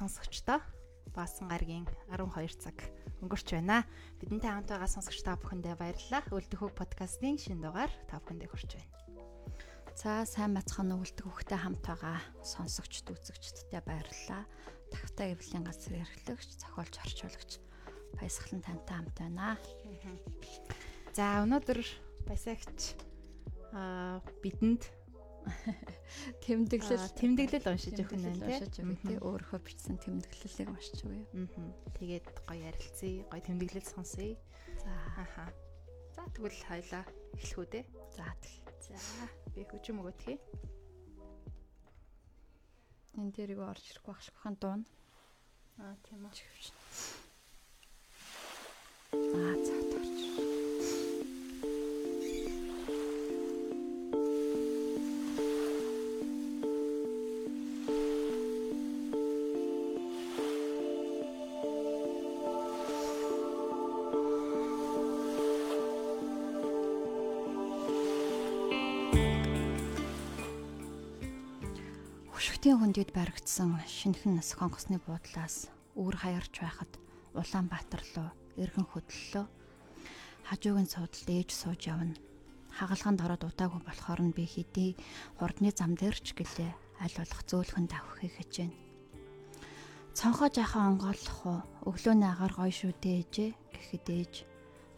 Сонсогчдоо. Баасан гаргийн 12 цаг өнгөрч байна. Бидэнтэй хамт байгаа сонсогч та бүхэндээ баярлалаа. Үлдэх хөг подкастын шинэ дугаар та бүхэндээ хүрч байна. За сайн бацхан үлдэх хөхтэй хамт байгаа сонсогчд үзэгчдтэй баярлалаа. Тавтай эвлийн газар эрхлэгч, зохиолч, орчуулагч баясгалан тантай хамт байна. За өнөөдөр баясагч аа бидэнд Тэмдэглэл тэмдэглэл уншиж өгөх нь уншиж өгье тий өөрөө бичсэн тэмдэглэлийг уншиж өгье. Аа. Тэгээд гоё ярилцъя, гоё тэмдэглэл сонсъё. За Аха. За тэгвэл хоёлаа эхлэх үү дээ. за тэгэл. За би хүчм өгөтгий. Энэ дээр юу орж ирэхгүй байх шигхэн дуун. Аа тийм үү. За за тарч. Хөндөд баригдсан шинхэн нас хонгосны буудлаас үүр хаярч байхад Улаанбаатар руу эргэн хөдлөлөө. Хажуугийн суудалд ээж сууж явна. Хагалгаанд ороод удаагүй болохоор нь би хэдий хурдны зам дээр ч гэлээ аль болох зөөлхөн давхихыг хичээнэ. Цонхоо жахан онгойлох уу өглөөний агаар гоё шүү дээжээ гэхэд ээж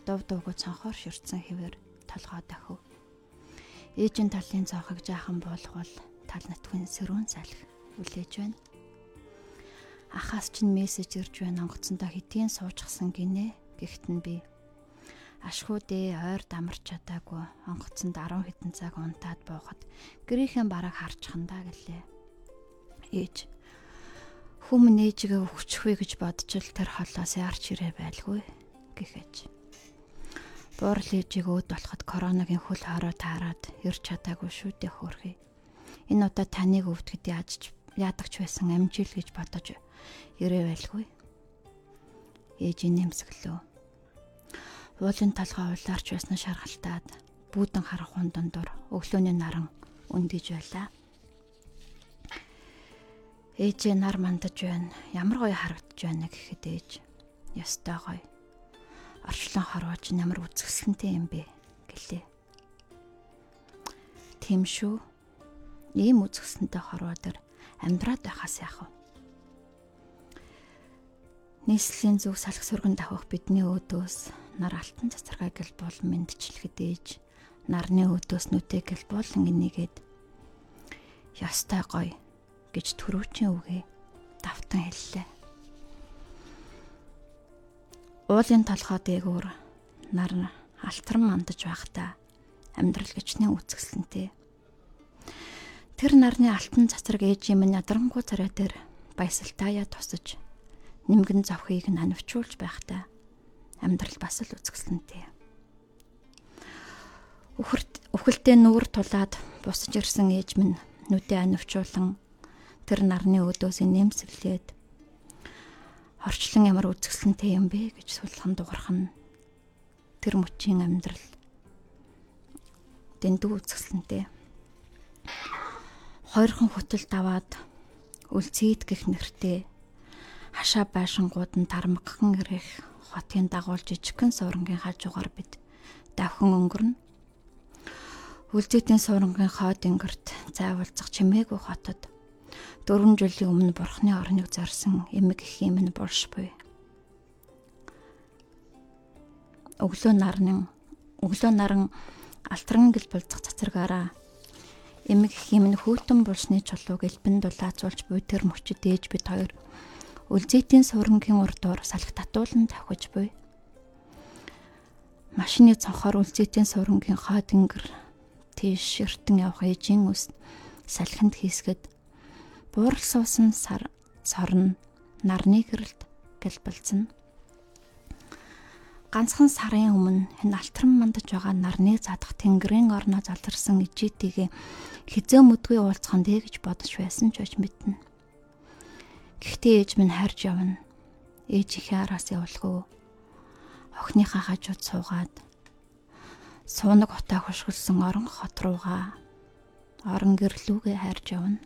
дув дуугүй цонхоор ширтсэн хэвээр толгоо дахив. Ээжийн талын цонхыг жаахан буулгавал тал натхын сэрүүн салхи үлээж байна. Ахаас ч мессеж ирж байна онгоцондоо хитийн суучгсан гинэ гэхдээ нь би ашгүй дээ ойр дамарч чадаагүй онгоцонд 10 хэдэн цаг унтаад буухад гэрийнхэн бараг харчихандаа гэлээ. Ээж хүм нээжгээ өгчихвэ гэж бодож л тэр холоос ярч ирээ байлгүй гэхэж. Буурал ээжийг өөд болоход коронагийн хөл хороо таарад ирч чадаагүй шүү дээ хөөрхий. Энэ удаа таныг өвдөхөд яаж яадагч байсан амжил гэж бодож ирээ байлгүй. Ээж нэмсгэлөө. Уулын толгой улаарч байсан шаргалтаад бүүдэн харах хүн дондор өглөөний наран өндөж байлаа. Ээжээ нар мандаж байна. Ямар гоё харагдаж байна гэхэд ээж ёстой гоё. Орчлон хорвооч ямар үзэсгэлэнтэй юм бэ гэлээ. Тийм шүү. Ийм үзэсгэлэнтэй хорвоо дээр амьдраад байхаас яах вэ? Нийслэлийн зүг салхи сүргэн давах бидний өөдөөс нар алтан цацаргаа гэл бол мэдчилгэд ээж нарны өөдөөс нүтэй гэл болон энийгээд ястай гоё гэж төрүүчийн үгээ давтан хэллээ. Уулын толгой дээгүүр нар алтарн мандаж байхдаа амьдрал гिचний үзэсгэлэнтэй. Тэр нарны алтан цацраг ээжийн минь ядрангуй царай дээр баясалтаяа тусаж нэмгэн завхыг нанвчуулж байхдаа амьдрал бас л үзэсгэлэнтэй. Үхэрт үхэлтэй нүүр тулаад бусаж ирсэн ээж минь нүдэ анивчуулан тэр нарны өдөөс нэмсэглээд орчлон ямар үзэсгэлэнтэй юм бэ гэж сулхан дуурхан тэр мөчийн амьдрал дэндүү үзэсгэлэнтэй хоёрхан хөтөл даваад үлцээд гих нэртэй хашаа байшингууд нь тармагхан ирэх хотын дагуул жижигхэн сурангийн хажуугаар бид давхан өнгөрнө. Үлдээтийн сурангийн хоод ингэрт зайвалцах чимээгүй хотод дөрвөн жилийн өмнө бурхны орныг зорсон эмэг их юм нь бурш буй. Өглөө нарны өглөө наран алтран гэл булзах цацрагаараа эмэг химэн хүүтэн булсны чулууг элбэн дулаацуулж буй тэр мөчөд ээж бит хоёр үлзэйтийн сурангийн урдуур салхи татуулан тавхиж буй. Машины цонхоор үлзэйтийн сурангийн хаа тэнгэр тийш ширтэн явах ээжийн үс салхинд хийсгэд буурал суусан сар сорн нарны гэрэлт гэл болцсон. Ганцхан сарын өмнө энэ алтран мандаж байгаа нарны задах тэнгэрийн орноо заларсан ижитигээ хизээ мүдгүй уулзхан дээ гэж бодож байсан ч ож мэднэ. Гэхдээ ээж минь харж явна. Ээж их араас явуулгүй. Охиныхаа хажууд суугаад суунаг утаа хөшгөлсөн орон хот руугаа орон гэрлүүгээ хайрж явна.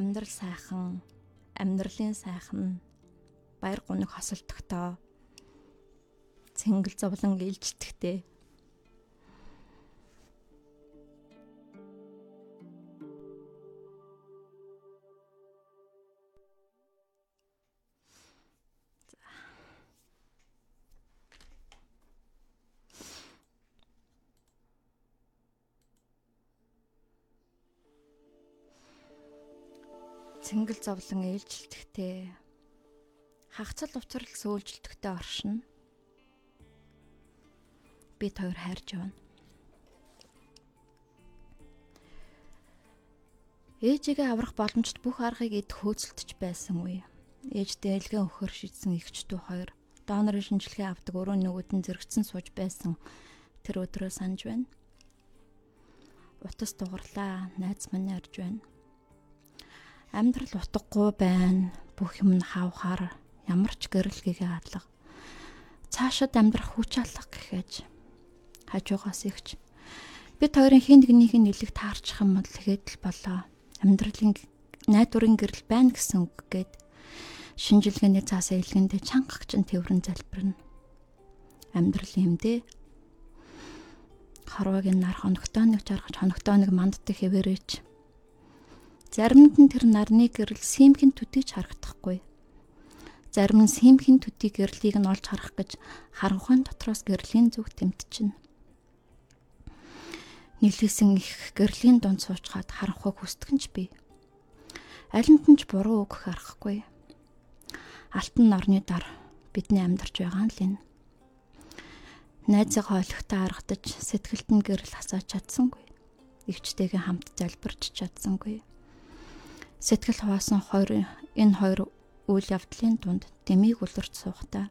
Амьдрал сайхан, амьдралын сайхан баяр гуниг хосолдохдоо цэнгэл зовлон ээлжтэхтэй цэнгэл зовлон ээлжилтэхтэй хагцал уцрал сөүлжилтэхтэй оршин бид хоёр хайрж явна. Ээжигээ аврах боломжт бүх аргыг эд хөөцөлдөж байсан үе. Ээж дээлгээ өхөр шидсэн ихчдүү хоёр донорын шинжилгээ авдаг өрөө нөгөөд нь зэрэгцэн сууж байсан тэр өдрөө санаж байна. Утас дугарлаа, найз минь ярьж байна Амьдрал утгагүй байна. Бүх юм нь хавхаар ямар ч гэрэлгээгээ хадлага. Цаашид амьдрах хүч алга гэхэж хажуугаас ихч бид хоёрын хин нэгнийх нь нэлэг таарчих юм бол тэгээд л болоо. Амьдралын найдварын гэрэл байна гэсэн үг гээд шинжилгээний цаасаа илгэндээ чангах чин тэрвэн залбирна. Амьдрал юмдээ харвагийн нар хоногтой нэг жаргаж хоногтой нэг манддаг хэвээрээч Заримд нь тэр нарны гэрэл симхэн төдийч харагдахгүй. Зарим нь симхэн төдий гэрлийг нь олж харах гэж харанхуйн дотроос гэрлийн зүг тэмтчихнэ. Нийлээсэн их гэрлийн дунд суучгаад харанхуйг хүсдэгч би. Алимт нь ч буруу үг харахгүй. Алтан норны дар бидний амьдарч байгаа нь л энэ. Найзыгаа олигтой аргадаж сэтгэлд нь гэрэл хасааж чадсангүй. Игчтэйгээ хамт залбирч чадсангүй Сэтгэл хуваасан хоёр энэ хоёр үйл явдлын дунд дэмийг үлэрч суухдаа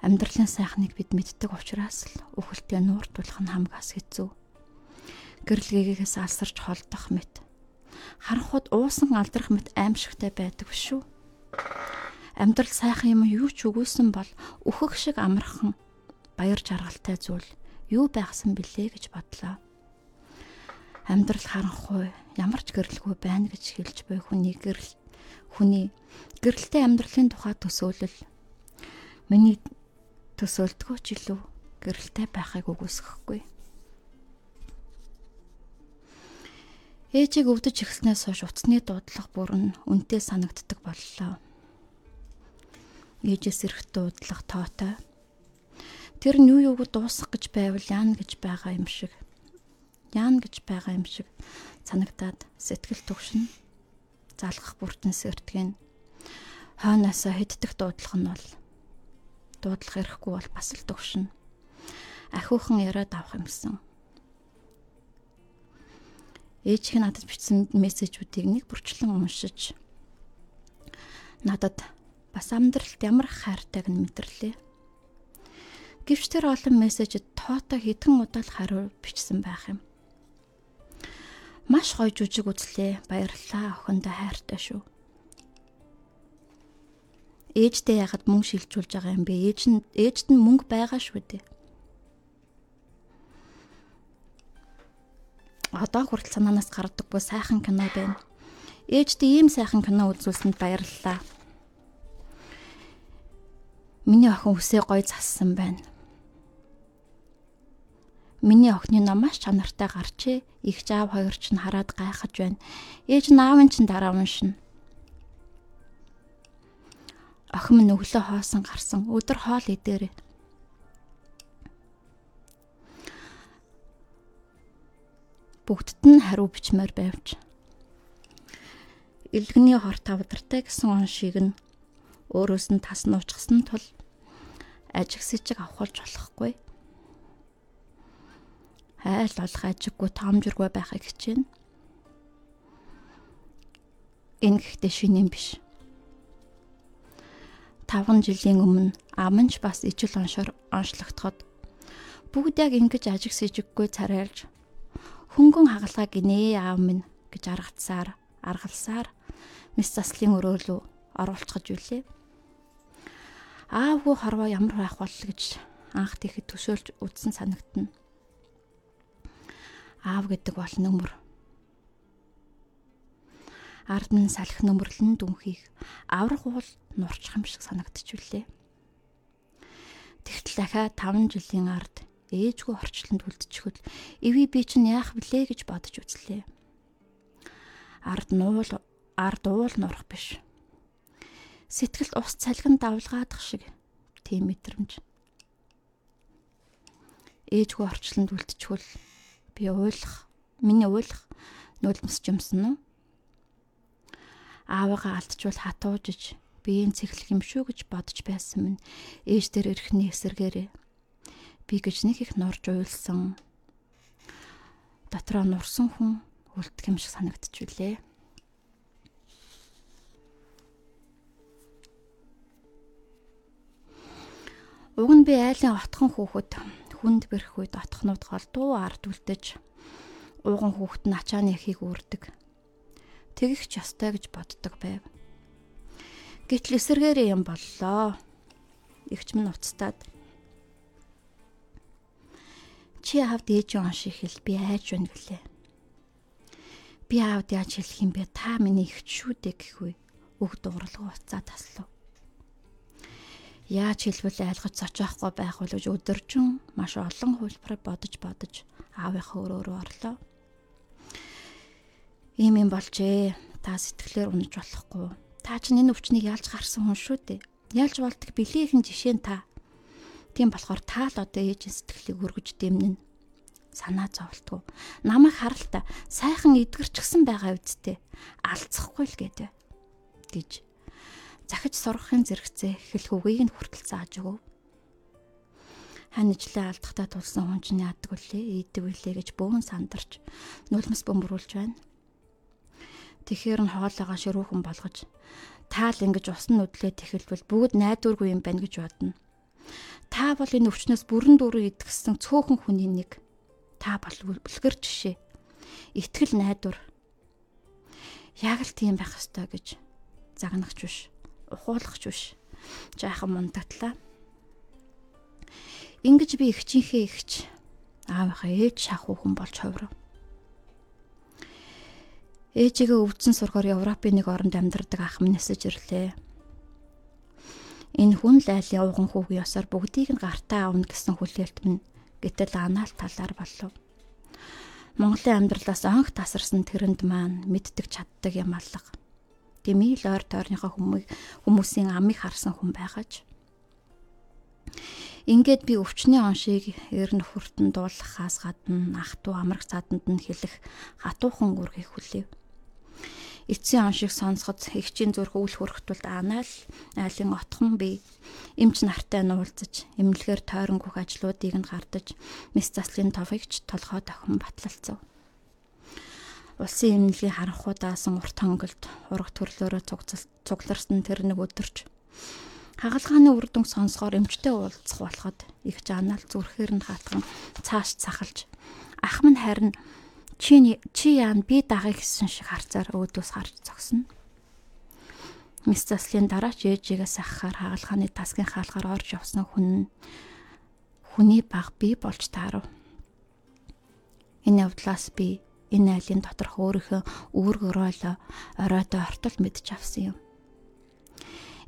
амьдралын сайхныг бид мэддэг учраас л үхэлтэд нууртуулах нь хамгаас хэцүү. Гэрэлгээс алсарч холдох мэт. Харанхууд уусан алдрах мэт аимшигтай байдаг шүү. Амьдрал сайхан юм юу ч үгүйсэн бол үхэх шиг амархан баяр жаргалтай зүйл юу байхсан бэлээ гэж бодлоо амьдрал харанхуй ямар ч гэрэлгүй байна гэж хэлж буй хүний гэрэл хүний гэрэлтэй амьдралын тухай төсөөлөл миний төсөөлдгөө ч илүү гэрэлтэй байхыг үгүйсэхгүй. Ээжийг өвдөж ихснээс хойш утасны дуудлага бүрэн үнтэй санагддаг боллоо. Ээжээс ирэх дуудлага тоотой. Тэр нь юу юуг дуусгах гэж байвал яана гэж байгаа юм шиг яана гэж байгаа юм шиг санагдаад сэтгэл төвшин залгах бүртэн сэртгэн хойноосоо хэддэх дуудлага нь бол дуудлага ирэхгүй бол бас л төвшин ахиухан яриад авах юмсан ээж их надад бичсэн мессежүүдийг нэг бүрчлэн уншиж надад бас амьдралд ямар хайртайг нь мэдэрлээ. Гэвч тэр олон мессежид тоотой хэдэн удаа л хариу бичсэн байх юм. Маш гоё жүжиг үзлээ. Баярлалаа охиндоо хайртай шүү. Ээждээ яхад мөнгө шилжүүлж байгаа юм бэ? Ээж нь ээжд нь мөнгө байгаа шүү дээ. Одоо хүртэл санаанаас гардаг буй сайхан кино байна. Ээждээ ийм сайхан кино үзүүлсэнд баярлалаа. Миний охин үсээ гой зассан байна. Миний охины намаас чанартай гарчээ. Их жаав хоёр ч нь хараад гайхаж байна. Ээж нь аав нь ч дараа уншина. Охин минь өглөө хоосон гарсан. Өдөр хоол идээрээ. Бүгдд нь хариу бичмээр байвч. Илгэний хор тавдартай гэсэн уншиг нь өөрөөс нь тас нуучсан тул ажиг сэжиг авахулж болохгүй. Хайл олох ажиггүй тоомжиргүй байхыг хичээнэ. Энэ гэхдээ шинийн биш. 5 жилийн өмнө аманч бас ижил оншоор онцлогдоход бүгд яг ингэж ажиг сэжиггүй царайлж хөнгөн хагалгаа гинэ аав минь гэж аргацсаар аргалсаар мис заслын өрөөлөө оруулцгаж үлээ. Аавгүй хорвоо ямар байх бол гэж анх тэгэхэд төсөөлж үдсэн санагдана. Аав гэдэг бол нөмөр ард нь салхи нөмрлөн дүнхийг аврах уул нурчих юм шиг санагдчихвүлээ. Тэгтэл дахиад 5 жилийн ард ээжгүй орчлонд үлдчихвэл эви би чинь яах вүлээ гэж бодож үзлээ. Ард нуул ард уул нурах биш. Сэтгэлд ус цалгин давлгаадах шиг тийм мэдрэмж. Ээжгүй орчлонд үлдчихвэл би уйлах, миний уйлах нулимс юмсан уу? аавыгаа алдчихвал хатуужиж биеийн цэглэх юм шүү гэж бодож байсан минь ээж дээр ирэхний эсэргээрээ би гэж нэг их норж уйлсан дотроо нурсан хүн үлдэх юм шиг санагдчихвүлээ. Уг нь би айлын отхон хүүхэд хүнд бэрх үед отхнууд голдуу ард үлдэж ууган хүүхэд нь ачааны ихийг үрдэг тэгэх ч ёстой гэж боддог байв. Гэтэл эсэргээрээ юм боллоо. Игч минь уцтаад чи аавд ээж он шиг хэл би айж байна гэлээ. Би аавд яаж хэлэх юм бэ? Та миний ихч шүү дээ гэхүй. Өг дууралгаа уцаа таслав. Яаж хэлбэл айлгаж зочоохгүй байх бол гэж өдөржин маш олон хөлбөрөөр бодож бодож аавынхаа өрөөрөө орлоо ийм юм болжээ. Та сэтгэлээр унаж болохгүй. Та чинь энэ өвчнийг ялж гарсан хүн шүү дээ. Ялж болдог билийхэн жишээ нь та. Тийм болохоор та л одоо ээжийн сэтгэлийг өргөж дэмнэн. Санаа зовлтгүй. Намайг харалта сайхан эдгэрчгсэн байгаа үсттэй. Алцахгүй л гэдэг. гэж захиж сурахын зэрэгцээ хэлэх үгийг нь хүртэл зааж өгөв. Ханижлаа алдахтаа тулсан хүн чинь яадаг вүлээ, ийдэг вүлээ гэж бөөн сандарч нулимс бөмбөрүүлж байна. Тэгэхээр нь хоолойгоо ширүүхэн болгож таал ингэж усан нүдлээ тэхэлбэл бүгд найдваргүй юм байна гэж бодно. Та бол энэ өвчнөөс бүрэн дүүрэн идгсэн цөөхөн хүний нэг. Та бол бүлгэр жишээ. Итгэл найдвар. Яг л тийм байх ёстой гэж загнахч биш. Ухуулахч биш. Жаахан мундатлаа. Ингиж би ихчийнхээ ихч аавынхаа ээж шахуухан болж хувирав. Ээжигээ өвдсөн сургаар Европын нэг оронд амьдардаг ах минь нэсэж ирлээ. Энэ хүн лайлын ууган хүүгийн ёсоор бүгдийг нь гартаа авна гэсэн хүлээлт минь гэтэл анаал талаар болов. Монголын амьдралаас онх тасарсан тэрэнд маань мэддэг чаддаг юм алга. Дэмий л ойр тойрныхоо хүмүүсийн амыг харсан хүн байгаач. Ингээд би өвчний оншийг ер нөхөртөн дуулахаас гадна ах トゥ амрах цаатанд нь хэлэх хатуухан үргийг хүлээв эцсийн он шиг сонсоход эгчийн зүрх үл хөрөхтүүлд анаал айлын отхон би эмч нартай нуулзаж эмнэлгээр тойронгох ажлуудыг нь гардаж мис заслын товыгч толгой тохин батлалцав. Улсын эмнэлгийн харанхуудаасан урт хонголд ураг төрлөөрөө цугларсан тэр нэг өдөрч хагалгааны үр дүн сонсохоор эмчтэй уулзах болоход их жаанаал зүрхээр нь хатган цааш цахалж ах минь харин Чи чи яан би дагыг гэсэн шиг харцаар өөдөөс гарч зогсно. Мис заслын дараач ээжигээс ахахаар хагалгааны тасгийн хаалгаар орж явсан хүн хүний баг би болж таарав. Энэ явдлаас би энэ айлын доторх өөрийнхөө үүргөрөөлө оройдоо ортол мэдж авсан юм.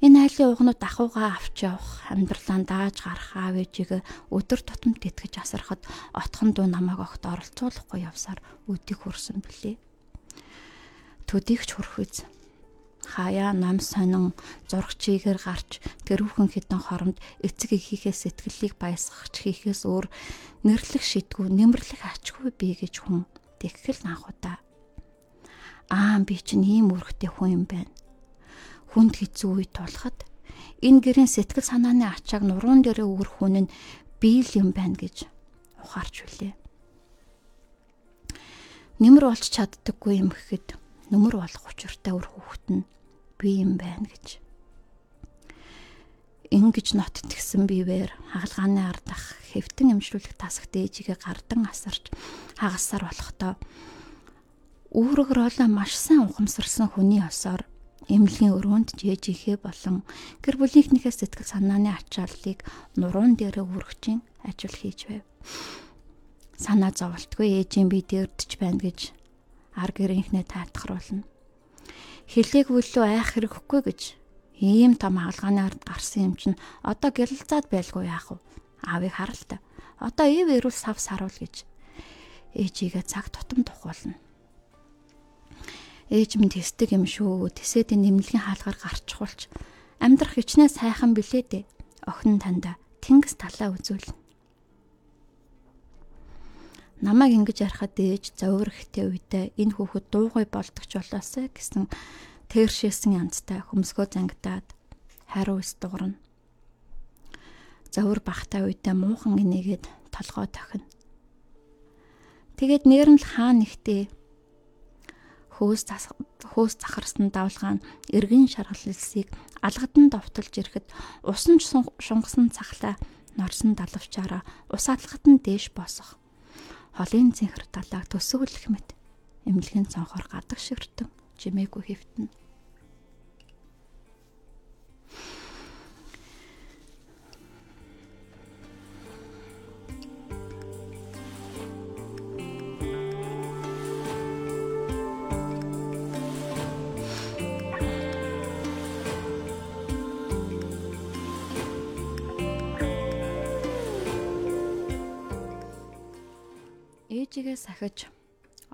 Энэ айлын угнууд ахуйгаа авч явах, амьдралаа дааж гарах аав ээжигээ өдөр тутамд тэтгэж асархад отхон дуу намайг огт оролцуулахгүй явсаар өдийг хүрсэн билээ. Төдийгч хүрх үз хаяа нам сонин зургчийгээр гарч тэрүүхэн хідэн хоронд эцэг эхийнхээс сэтгэлийг баясгахч хийхээс өөр нэрлэх шидгүү нэмэрлэх ачгүй би гэж хүн тэгхэл анхудаа аа би чинь ийм өрхтэй хүн юм байна. Хүнд хэцүү үе тулахад энэ гэрийн сэтгэл санааны ачааг нуруунд дээрээ өгөх хүн нь би л юм байна гэж ухаарч үлээ нэмэр болж чаддаггүй юм гэхэд нөмөр болох учиртай өр хүүхэд нь би юм байна гэж. Ингэж ноттгсэн бивээр хагалгааны ардах хэвтэн эмчлүүлэх тасагт ээжигээ гардан асарч хагасаар болохдоо үүрэгрөөлө маш сайн ухамсарсан хүний осоор эмнэлгийн өрөөнд жээжихээ болон гэр бүлийнхнийхээ сэтгэл санааны ачааллыг нуруунд дээрээ үргэжин ажил хийж байв. Санаа зовлтгүй ээжийн би дэрдэж байна гэж ар гэрийнхнээ тайлбарлуулна. Хилээг бүлөө айх хэрэггүй гэж ийм том хаалгааны ард гарсан юм чинь одоо гялалзаад байлгүй яах вэ? Аавыг харалтай. Одоо ив эрүүл сав саруул гэж ээжигээ цаг тутам тухуулна. Ээж минь тэсдэг юм шүү. Тэсээд нэмлэгийн хаалгаар гарчхуулч амьдрах хичнээн сайхан билээ дээ. Охин танда тэнгис талаа үзүүлнэ. намайг ингэж ярихад ээж зовөр ихтэй үедээ энэ хүүхэд дуугүй болдогч болоосаа гэсэн тэршээсэн янзтай хөмсгөө зангидаад хариу эс дуурна. Зовөр бахтай үедээ муухан инээгээд толгой тохино. Тэгээд нэр нь л хаа нэгтээ хөөс хөөс захарсан давлгаан эргэн шаргаллсыг алгадан довтолж ирэхэд усан шунгасан цахлаа норсон далавчаараа ус алгад нь дээш босох холын цэнхэр талааг төсөөлөх мэт эмнэлгийн цонхоор гадаг ширтэн жимээгүй хэвтэн ээжигээ сахиж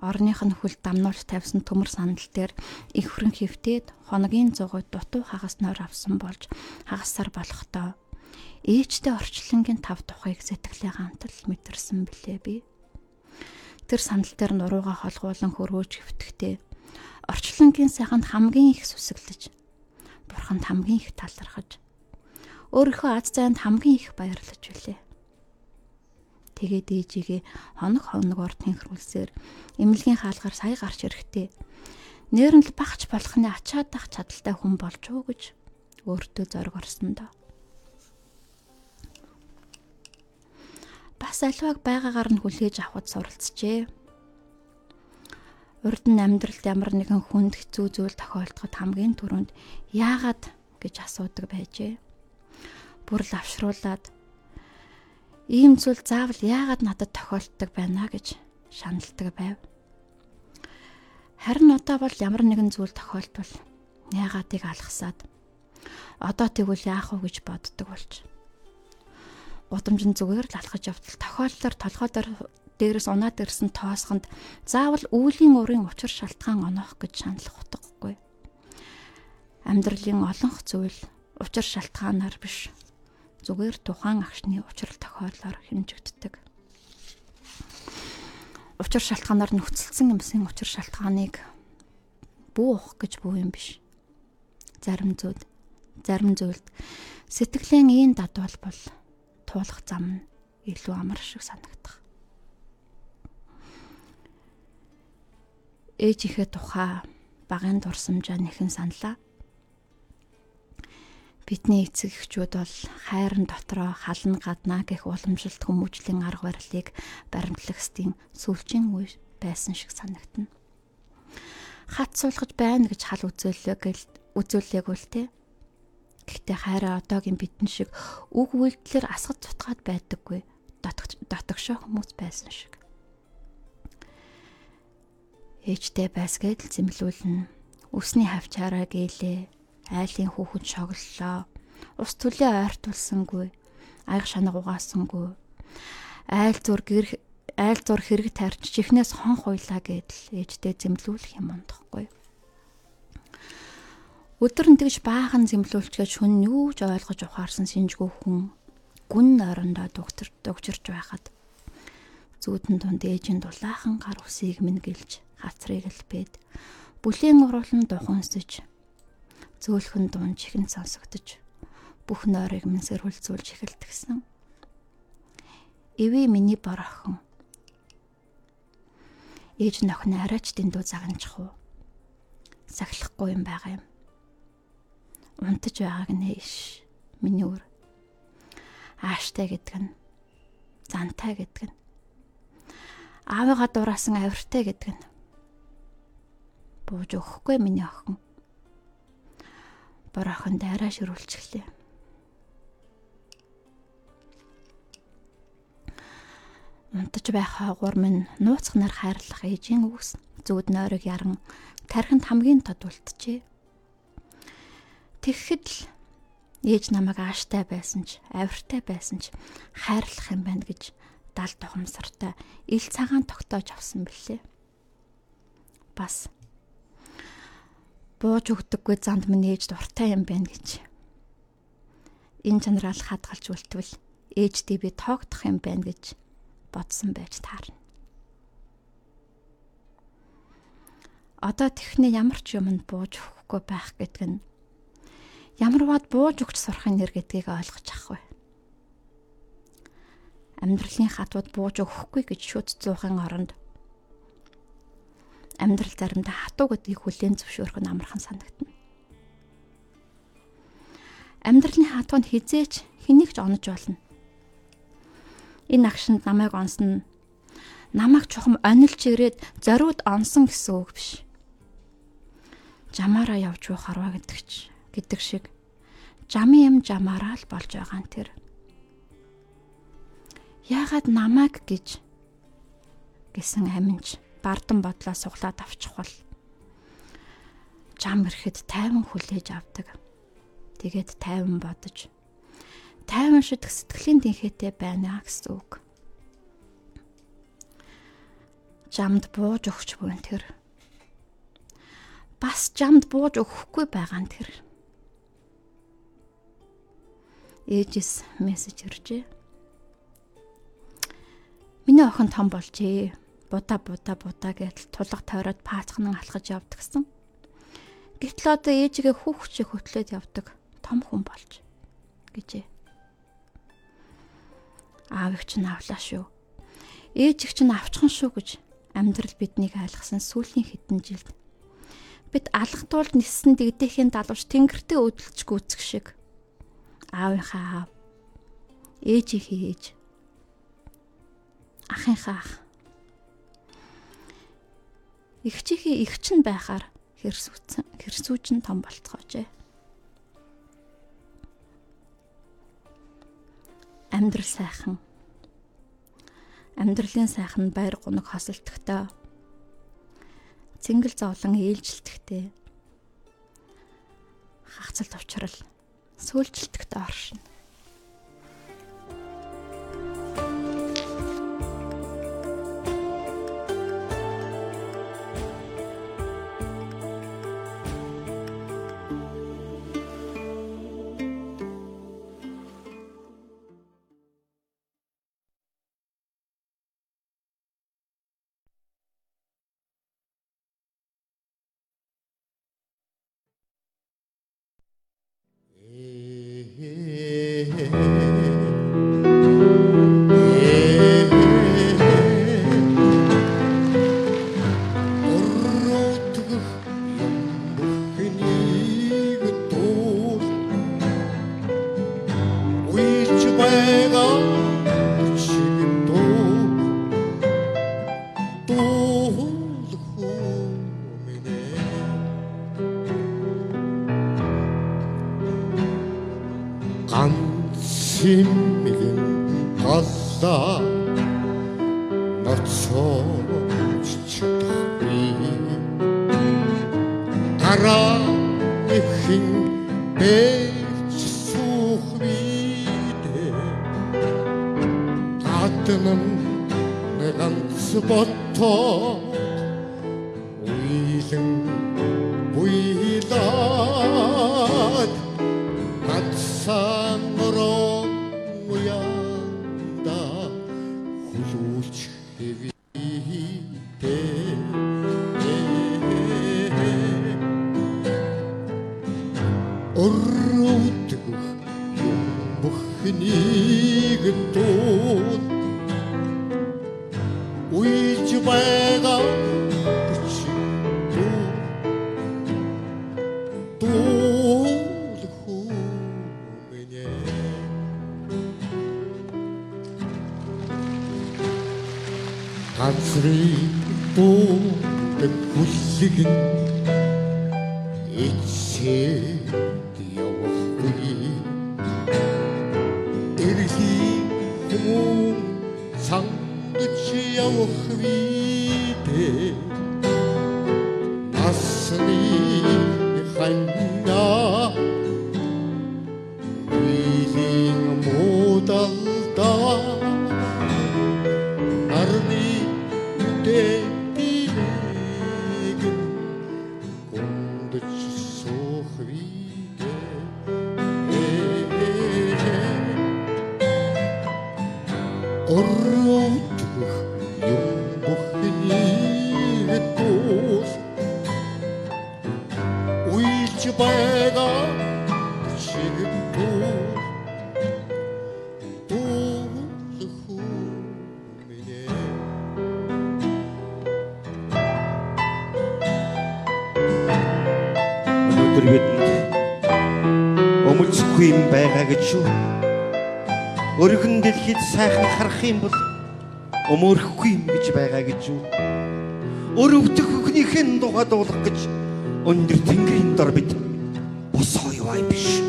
орных нь хүл дамнуулж тавьсан төмөр сандал дээр их хөрөн хөвтөөд хоногийн зугуй дутуу хагас нойр авсан болж хагасаар болохдоо. Ээжтэй орчлонгийн тав тухайг сэтгэлээ гантал мэдэрсэн билээ би. Тэр сандал дээр нурууга холгуулан хөрөөж хөвтгтээ. Орчлонгийн сайханд хамгийн их сүсэглэж бурханд хамгийн их талархаж. Өөрийнхөө аз зайд хамгийн их баярлаж билээ тэгээд ээжигээ хоног хоногоор тэнхрүүлсээр эмнэлгийн хаалгаар сая гарч ирэхдээ нэр нь л багч болохны ачаадах чадaltaй хүн болж уу гэж өөртөө зориг орсон доо. Бас аливааг байгаагаар нь хүлээж авахд суралцжээ. Урд нь амьдралд ямар нэгэн хүнд хэцүү зүйл тохиолдоход хамгийн түрүүнд яагаад гэж асуудаг байжээ. Бүр лавшруулад ийм зүйл заавал яагаад надад тохиолддог байна гэж шаналдаг байв. Харин одоо бол ямар нэгэн зүйл тохиолдвол яагаадыг алгасаад одоо тэгвэл яах вэ гэж боддог болж. Гудамж нь зүгээр л алхаж явтал тохиолдолоор толгой дээр дээрээс унаад ирсэн тоосхонд заавал үүлийн урын учир шалтгаан оноох гэж шаналх утгагүй. Амьдралын олонх зүйл учир шалтгаанаар биш зүгээр тухайн агшны учрал тохиоллоор хэмжигддэг. Учир шалтгаанаар нөхцөлсөн юмсын учир шалтгааныг буух гэж буу юм биш. Зарим зүйл зарим зүйлд сэтгэлийн ийн дадвал бол туулах зам нь илүү амар шиг санагдах. Ээж ихэ тухай багын дурсамжаа нэхэн саналаа Бидний эцэг эхчүүд бол хайрын дотроо хална гаднаа гэх уламжлалт хүмүүжлийн арга барилыг баримтлагсдын сүүлчийн үе байсан шиг санагдана. Хат суулгаж байна гэж хал үзүүлэг үзүүлээгүй л те. Гэхдээ хайраа одоогийн бидэн шиг үг үйлдэлээр асгад цутгаад байдаггүй. Дотогшоо хүмүүс байсан шиг. Ээжтэй байсгээд л зэмлүүлнэ. Үсний хавчаараа гэлээ. Айлын хүүхэд шоглолоо. Ус төлөө ойртуулсангүй. Аяг шанаг угаасангүй. Айл зур гэр айл зур хэрэг тарьж чихнээс хон хуйлаа гэдэл ээжтэй зэмлүүлэх юм ондохгүй. Өдөр нь тэгж баахан зэмлүүлчгээд шүн юу ч ойлгож ухаарсан синжгүй хүн гүн нойрондоо дугтэр дугчирч байхад зүүдэн тунд ээжийн дулаахан гар усыг минь гэлж хацрыг л бэд бүлийн уруулан духансж зөөлхөн дуун чихэн сонсогдож бүх нойрыг минь сэрхүүлзүүлж эхэлтгсэн. Эви миний бор охин. Ээж нөхөн арайч дэндүү загнчих уу? Сахилахгүй юм байгаа юм унтаж байгааг нээш. Миний өөр. Ааштай гэдэг нь зантай гэдэг нь аавыгаа дураасан авиртай гэдэг нь бууж өгөхгүй миний охин. Бор охин дайраа ширүүлчихлээ. Унтаж байх хаагуур минь нууцхнаар хайрлах ээжийн үгс зүуд нойрог яран тархинд хамгийн тод үлджээ. Тэгэхэд л ээж намайг ааштай байсан ч, авиртай байсан ч хайрлах юм байна гэж дал тухамсартай ил цагаан тогтоож авсан бэлээ. Бас бууж өгдөггүй занд минь ээж дуртай юм байна гэж. Энэ чанараа хадгалж үлтвэл ээждээ би тоогдох юм байна гэж бодсон байж таарна. Одоо тэхний ямар ч юмд бууж өгөхгүй байх гэдэг нь ямарваад бууж өгч сурахын нэр гэдгийг ойлгож ах вэ? Амьдралын хатууд бууж өгөхгүй гэж шүт зуухын оронд амьдрал заримдаа хатуу гэдгийг хүлээн зөвшөөрөх нь амархан санагдана. Амьдралын хатуунд хизээч хэнийг ч онож болно. Энэ агшинд намайг онсон намайг чухам онилж ирээд зориуд онсон гэсэн үг биш. Жамаараа явж буй харваа гэдэг ч гэдэг шиг жамын юм жамаараа л болж байгаа нь тэр. Яагаад намайг гэж гэсэн аминч бардан бодлоо суглаад авчих бол жам ирэхэд тайван хүлээж авдаг. Тэгээд тайван бодож тайван шидэх сэтгэлийн тэнхээтэй байна гэсэн үг. Жамд бууж өгч буй тэр. Бас жамд бууж өгөхгүй байгаа нь тэр ээжээс мессеж иржээ. Миний охин том болжээ. Будаа будаа будаа гэж тулга тойроод паацхнан алхаж явдгсан. Гэтэл одоо ээжигээ хүүхчээ хөтлөөд явдаг том хүн болж гэжээ. Аав их ч навлаа шүү. Ээж их ч навчхан шүү гэж амьдрал биднийг айлгсан сүүлийн хэдэн жилд бид алхтуулд ниссэн дэгдэхийн далууч тэнгэртээ өдөлж гүцэх шиг аавынхаа аав ээжийнхээ ээж ахынхаа ах эгчийнхээ эгч нь байхаар хэрсүүцэн хэрсүүжин том болцоожээ амьдрал сайхан. Амьдралын сайхан байр гунаг хосолтогтой цэнгэл зовлон ээлжилтгтэй хагцал товчрал сөүлжилтгт оршино. газрыг дуудаг бүлэг нь эцсэд явдаг эрхи хүмүүн сангч явах бий Тэнгэрийн тухай дуулах гэж өндөр тэнгэрийн дор бид босоо яваа биш.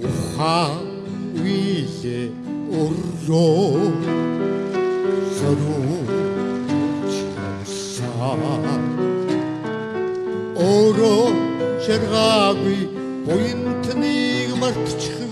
Ухаан виле орлоо саруу чавсаа ороо шаргаагүй буянтныг мартчих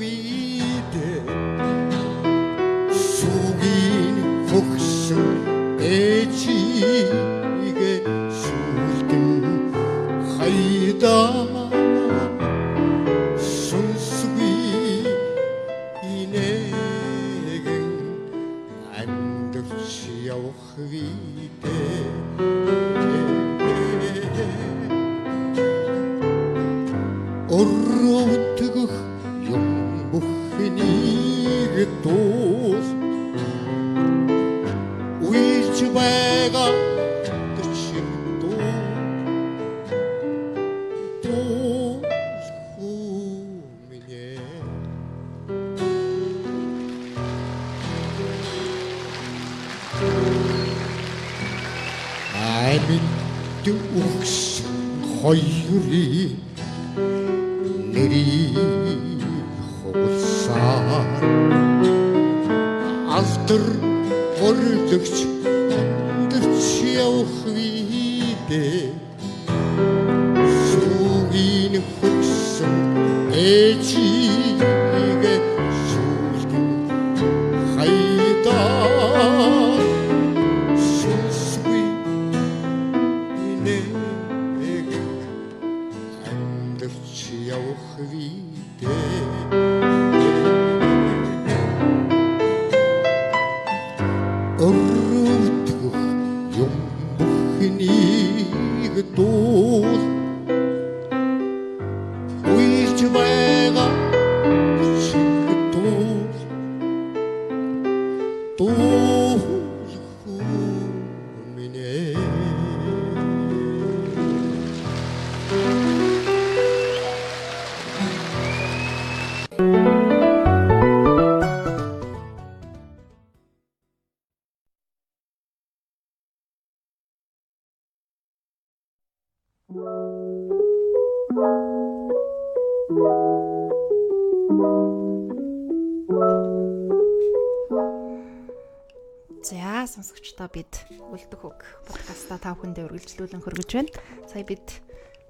За сонсогчдоо бид үлдэх хөг подкаста та бүхэндээ үргэлжлүүлэн хөргөж байна. Сая бид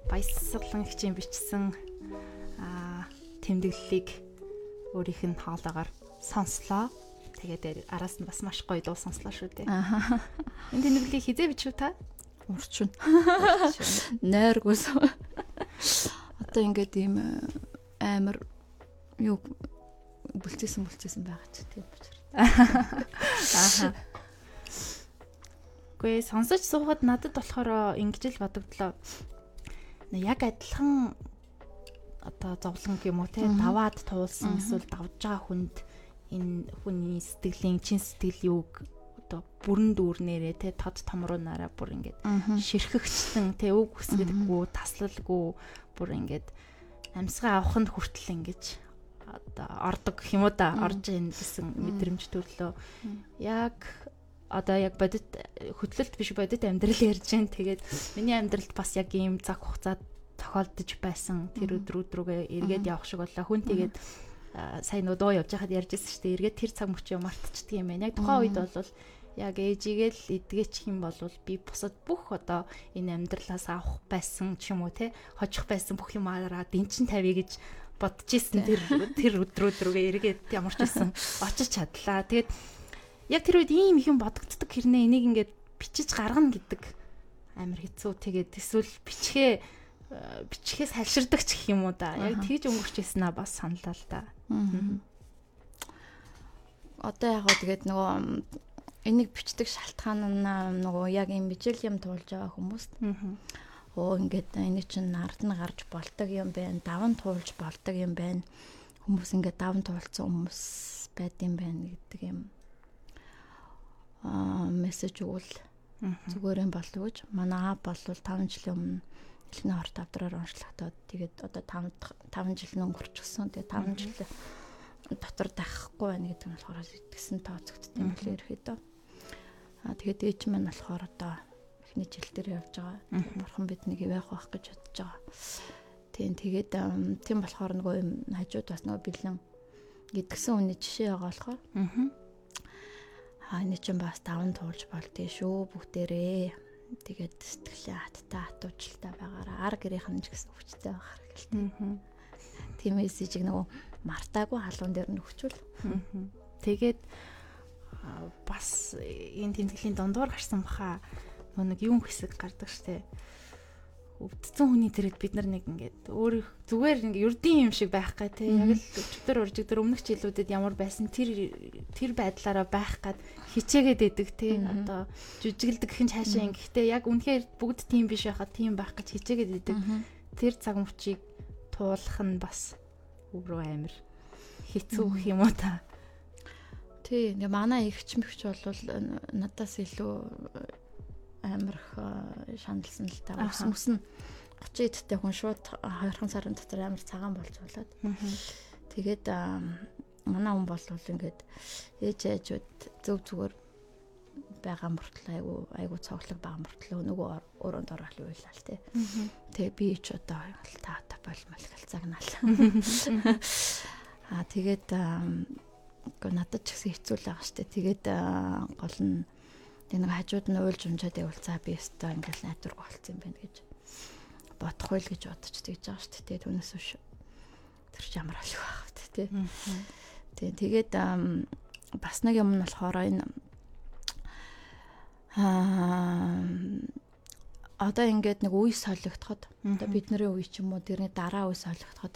баясгалан хичээн бичсэн аа тэмдэглэлийг өөрийнх нь хоолоогоор сонслоо. Тэгээд араас нь бас маш гоё дуу сонслоо шүү дээ. Аа. Энэ тэмдэглэлийг хизээ бичв та? Урчин. Нойргоос. Одоо ингээд ийм э, амар юу бүлцээсэн бүлцээсэн байгаа ч тийм учраас. Ааха. Гүй сонсож суухад надад болохоор ингэж л бодогдлоо. Яг адилхан одоо зовлон уу те даваад туулсан эсвэл давж байгаа хүнд энэ хүний сэтгэлийн чин сэтгэл юуг одоо бүрэн дүүрнээрээ те тод томруунаараа бүр ингээд ширхэгчтэн те үг хүсдэггүй таслалгүй бүр ингээд амьсгаа авахын хүртэл ингэж одоо ордог гэх юм уу да орж ийн гэсэн мэдрэмж төрлөө яг одоо яг бодит хөдлөлт биш бодит амьдрал ярьж байна. Тэгээд миний амьдралд бас яг ийм цаг хугацаа тохиолдож байсан. Тэр өдрүүд рүүгээ эргээд явах шиг боллоо. Хүн тэгээд сая нөө дуу явж байхад ярьжсэн шүү дээ. Эргээд тэр цаг мөчөө мартчихдаг юм байна. Яг тухайн үед бол яг ээжигээл эдгээчих юм бол би бусад бүх одоо энэ амьдралаас авах байсан ч юм уу те хожих байсан бүх юмараа дэнчин тавья гэж бодож исэн тэр тэр өдрүүд рүүгээ эргээд ямар ч байсан очиж чадлаа. Тэгээд яг тэр үед ийм юм бодогддог хэрнээ энийг ингээд бичиж гаргана гэдэг амар хэцүү. Тэгээд эсвэл бичгээ бичгээс салширдаг ч гэх юм уу да. Яг тэгж өнгөрч ирсэн аа бас саналаа л да. Одоо яг гоо тэгээд нөгөө энийг бичдэг шалтгаан нь нөгөө яг юм bijэл юм туулж байгаа хүмүүст. Оо ингээд энэ чинь нард нь гарч болдог юм байна. Даван туулж болдог юм байна. Хүмүүс ингээд даван туулсан хүмүүс байд юм байна гэдэг юм мессеж өгвөл зүгээр юм болов уу гэж. Манай аа болвол 5 жилийн өмнө эхний хорт авдраар уншлахтаад тэгээд одоо 5 5 жил өнгөрчихсөн. Тэгээд 5 жил дотор тахахгүй байна гэдэг нь болохоор итгэсэн тооцогдсон юм билээ ерөөдөө. Аа тэгээд ээж маань болохоор одоо эхний жил дээр явж байгаа. Бурхан биднийг ивэх байх гэж бодож байгаа. Тийм тэгээд тийм болохоор нөгөө юм хажууд бас нөгөө бэлэн идгсэн хүний жишээ байгаа болохоор. Аа. Аа энэ чинь бас даван туулж болдгий шүү бүгдээрээ. Тэгээд сэтгэлээ хаттай хатуучльтай байгаараа ар гэрийнх нь ч гэсэн хүчтэй байх хэрэгтэй. Тийм мессежийг нөгөө мартаагүй халуун дээр нь өгчүүл. Тэгээд бас энэ тэмдэглэлийн дундуур гарсан баха нэг юм хэсэг гардаг штэ. Өвдсөн хүний тэрэд бид нар нэг ингээд өөр зүгээр ингээд ердийн юм шиг байх гай те. Яг л өчтөр уржигдэр өмнөх жилүүдэд ямар байсан тэр тэр байдлаараа байх гад хичээгээд идэг те. Одоо жүжиглдэг нь цаашаа ингэхдээ яг үнэхээр бүгд тийм биш байхад тийм байх гэж хичээгээд идэг. Тэр цаг мөчийг туулах нь бас өөрөө амир хэцүү юм уу та? Тий, ингээ манай эгч мэгч бол надаас илүү амирх шаналсан л та. Ус мус нь 30 эдтэй хүн шууд 2 сарын дотор амар цагаан болж болоод. Тэгээд манай хүн бол ингээд ээж ээжүүд зөв зүгээр байгаа мөртлөө айгу айгу цоглог байгаа мөртлөө нөгөө өрөөнд орол уйлаа л тий. Тэгээ би ч одоо та та болмол галцаагнаал. Аа тэгээд надад ч гэсэн хэцүү л байгаа штэ. Тэгээд гол нь тэг нэг хажууд нь уйлж унжаад явал за би өстой ингээл найдварг болцсон юм байна гэж бодох байл гэж бодож тэгж байгаа штэ. Тэгээд түүнээс биш. Тэр ч ямар аль байх вэ тий. Тэг тэгээд бас нэг юм нь болохоор энэ аа одоо ингээд нэг үе солигдоход одоо бидний үе ч юм уу тэрний дараа үе солигдоход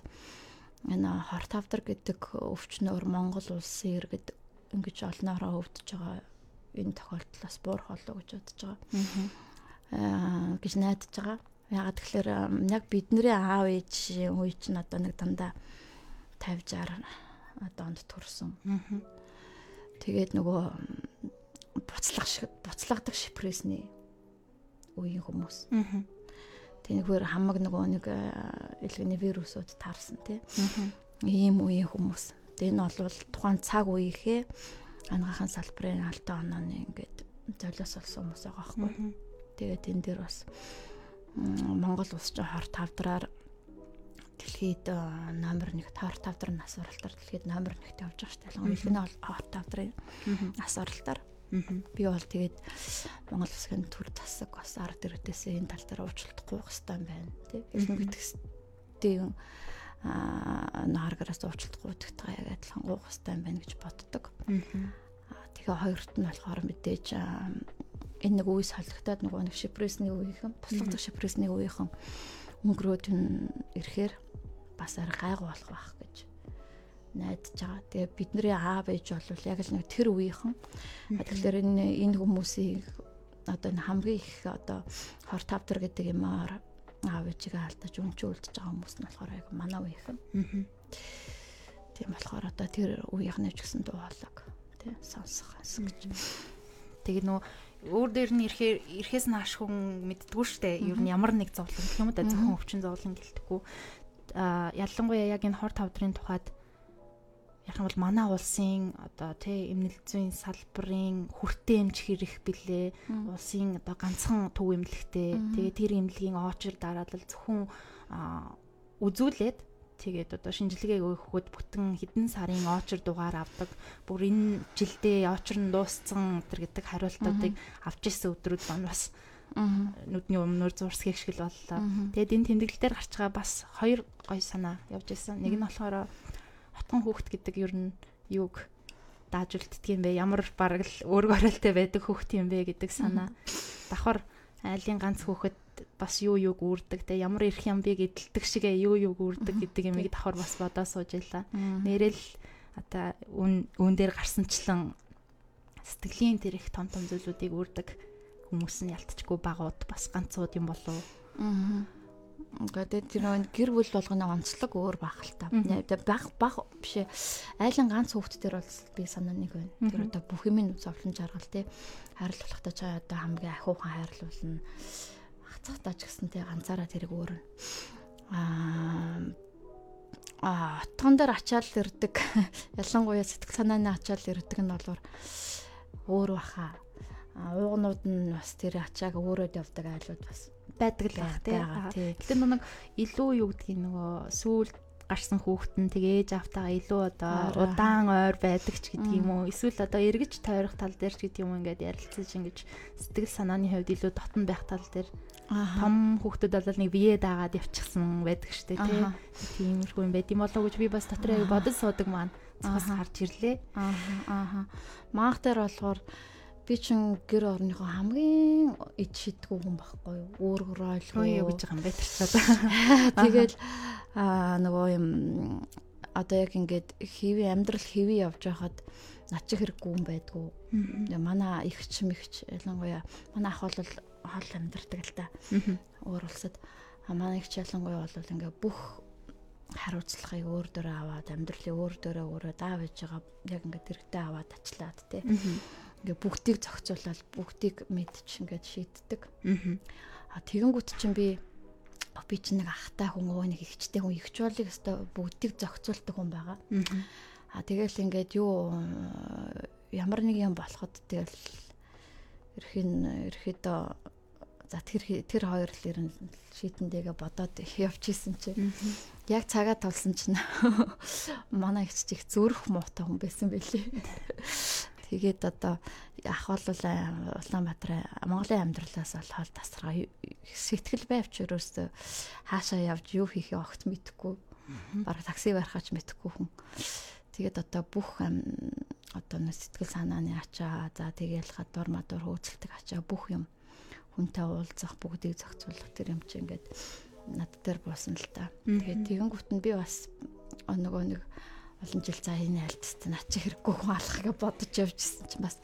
энэ хорт авдар гэдэг өвчнөр Монгол улсын иргэд ингэж олноороо өвдөж байгаа энэ тохиолдлоос буурах болов гэж бодож байгаа. Аа гэж найдаж байгаа. Ягаад тэгэхээр яг бидний аав ээжийн үе чинь одоо нэг дандаа 50 60 одоо онд төрсөн. Тэгээд нөгөө буцлах шиг буцлагдаг шипресний үеийн хүмүүс. Аа Тэнэгээр хамаг нөгөө нэг илгэний вирусууд таарсан тий. Ийм үеийн хүмүүс. Тэгээ энэ бол тухайн цаг үеийнхээ анагахан салбарын алтай онооны ингээд золиос олсон хүмүүс байгаа байхгүй. Тэгээд энэ дээр бас Монгол улс чинь хор тавдраар дэлхийд номер 1 тоор тавдар нас оролтоор дэлхийд номер 1-т явж байгаа шүү дээ. Илгэний хор тавдрын нас оролтоор Би бол тэгээд Монгол Улсын төр засаг бас ард иргэдээс энэ тал дээр уучлалт гуйх хэрэгтэй юм байна. Элэн битгэстэй аа нааргараас уучлалт гуйдагтайгаа яг адилхан хэрэгтэй юм байна гэж боддог. Тэгээ хоёрт нь болохоор мэдээж энэ нэг үе солигдоод нөгөө нэг шипресний үеийнхэн туслах шипресний үеийнхэн өнгөрөөд нь ирэхээр бас арай гайгүй болох байх гэж найдаж байгаа. Тэгээ бидний аав ээж бол яг л нэг тэр үеийнхэн. Тэгэхээр энэ энэ хүмүүсийг одоо энэ хамгийн их одоо хор тавтар гэдэг юмар аав ээжигээ алдаж өнчөө үлдэж байгаа хүмүүс нь болохоор яг манай үеийнхэн. Тийм болохоор одоо тэр үеийнхнээ ч гэсэн дуулаг тий сонсох гэж. Тэгээ нөө өөр дээр нь ирэхээр ирэхээс нь хаш хүн мэддгүү штэ. Ер нь ямар нэг зовлон гэх юм да зөвхөн өвчин зовлон гэлтгүү. А ялангуяа яг энэ хор тавдрын тухайд яг бол манай улсын одоо тий эмнэлт зүйн салбарын хүртээ эмч хэрэг билээ. Улсын одоо ганцхан төв эмнэлэгтэй. Тэгээ тэр эмнэлгийн оочр дараалал зөвхөн үзүүлээд тэгээд одоо шинжилгээ өгөхөд бүтэн хэдэн сарын оочр дугаар авдаг. Бүр энэ жилдээ оочр нь дууссан өдр гэдэг хариултуудыг авч ирсэн өдрүүд маань бас нүдний өмнөр зурсхийг шиг л боллоо. Тэгээд энэ тэмдэглэл дээр гарч байгаа бас хоёр гоё санаа явж ирсэн. Нэг нь болохоор хотгон хүүхэд гэдэг ер нь юуг дааж үлддэг юм бэ? Ямар бараг л өөргөө оролтой байдаг хүүхэд юм бэ гэдэг санаа. Давхар айлын ганц хүүхэд бас юу юуг үүрдэг те ямар ирэх юм бэ гэдэлдэг шигэ юу юуг үүрдэг гэдэг юмыг давхар бас бодоо сууж байла. Нэрэл одоо үн үн дээр гарсанчлан сэтгэлийн тэр их том том зүйлүүдийг үүрдэг хүмүүс нь ялтчгүй багууд бас ганцууд юм болов. Аа Ингээд тэр нэг гэр бүл болгоно онцлог өөр байх л та. Баг баг биш ээ. Айлын ганц хүүхд төр бол би санаа нэг байна. Тэр одоо бүх юмын зовлон жаргал. Хайрлах болохтой чаа одоо хамгийн ахиухан хайрлуулна. Хацахтаа ч гэсэн тий ганцаараа тэрийг өөр. Аа а отгон дээр ачаал ирдэг. Ялангуяа сэтгэл санааны ачаал ирдэг нь болвор өөр баха. Уугнууд нь бас тэр ачааг өөрөөд явдаг айлууд бас байдаг л байх тий. Гэтэ нэг илүү юу гэдгийг нөгөө сүүл гарсан хүүхэд нь тэгээ ээж автагаа илүү одоо удаан ойр байдаг ч гэдэг юм уу. Эсвэл одоо эргэж тойрох тал дээр ч гэдэг юм ингээд ярилцаж ингэж сэтгэл санааны хувьд илүү дотн байх тал дээр том хүүхдүүд бол нэг бие даагаад явчихсан байдаг штэ тий. Тиймэрхүү юм байд юм болоо гэж би бас дотроо бодож суудаг маань. Цаас харж ирлээ. Аа аа маах дээр болохоор би чин гэр орныхоо хамгийн ид шидгүү хүн байхгүй юу? Өөрөөр ойлгоо явж байгаа юм байтарчаад. Тэгэл аа нөгөө юм одоо яг ингээд хэвээ амьдрал хэвээ явж байхад нач хэрэггүй юм байдгүй. Манай ихч мэгч ялангуяа манай ах бол хол амьдардаг л та. Өөр улсад манай ихч ялангуяа бол ингээ бүх хариуцлагыг өөр дөрөө аваад амьдралыг өөр дөрөө өөрөө даав ээж байгаа яг ингээд тэрэгтэй аваад ачлаад тий ингээ бүгдийг зохицуулаад бүгдийг мэдчих ингээд шийддэг. Аа тэгэнгүүт чинь би би чинь нэг ахтай хүн өө нэг ихчтэй хүн ихч болыг өстой бүгдийг зохицуулдаг хүн байгаа. Аа тэгэл ингээд юу ямар нэг юм болоход тэгэл ерхийн ерөөдөө за тэр тэр хоёр л ер нь шийдэнтэйгээ бодоод явчихсан чинь яг цагаа тулсан чинь манай ихч их зүрх муутай хүн байсан байлээ. Тэгээд одоо ах бол Улаанбаатар Монголын амьдралаас бол хол тасаргаа сэтгэл байвч өрөөсөө хаашаа явж юу хийхээ огт мэдэхгүй. Бараг такси барихаач мэдэхгүй хүн. Тэгээд одоо бүх одоо нэг сэтгэл санааны ачаа за тэгээл хадвар мадвар хөөцөлдөг ачаа бүх юм хүнтэй уулзах бүгдийг зохицуулах тэр юм чи ингээд над дээр буусан л та. Тэгээд тэгэнгүүт нь би бас нөгөө нэг олон жил за энэ альтст наа чи хэрэггүй хүн алах гэж бодож явжсэн чинь бас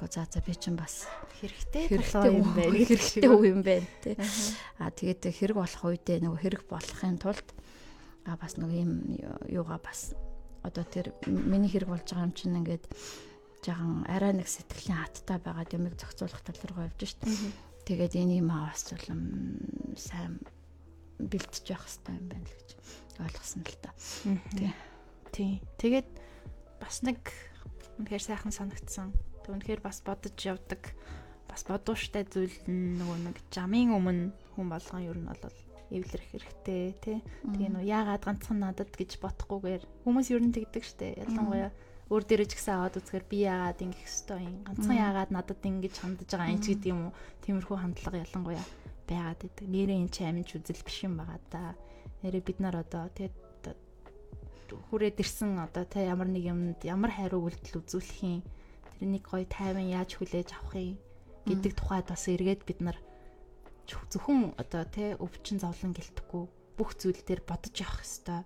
оо за за би чинь бас хэрэгтэй хэрэгтэй юм байна хэрэгтэй үе юм байна тий а тэгээд хэрэг болох үедээ нөгөө хэрэг болохын тулд а бас нөгөө юм юугаа бас одоо тэр миний хэрэг болж байгаа юм чинь ингээд жаахан арай нэг сэтгэлийн хаттай байгаа юмыг зохицуулах тал руу явж шít тэгээд энэ юм аваас улам сайн бэлтэж явах хэрэгтэй юм байна л гэж ойлгосон л та. Тий Тий. Тэгээд бас нэг үнэхээр сайхан санагдсан. Тэг үнэхээр бас бодож явдаг. Бас бодууштай зүйл нөгөө нэг жамын өмнө хүн болгон ер нь бол эвлэрэх хэрэгтэй тий. Тэгээ нөө яагаад ганцхан надад гэж бодохгүйгээр хүмүүс ер нь тэгдэг штэ. Ялангуяа өөр дээрээ ч гэсэн аваад үзэхээр би яагаад ингэх ёстой юм ганцхан яагаад надад ингэж хандаж байгаа юм ч гэдэг юм уу тиймэрхүү хандлага ялангуяа байгаад байдаг нэрээ энэ чи аминч үзэл биш юм байгаа да нэрээ бид нар одоо тэгээд хүрээд ирсэн. Одоо та ямар нэг юмд ямар хариу үйлдэл үзүүлэх юм. Тэрнийг гоё тайван яаж хүлээж авах юм гэдэг тухайд бас эргээд бид нар зөвхөн одоо тэ өвчин зовлон гэлтэхгүй бүх зүйл дээр бодож явах хэвээр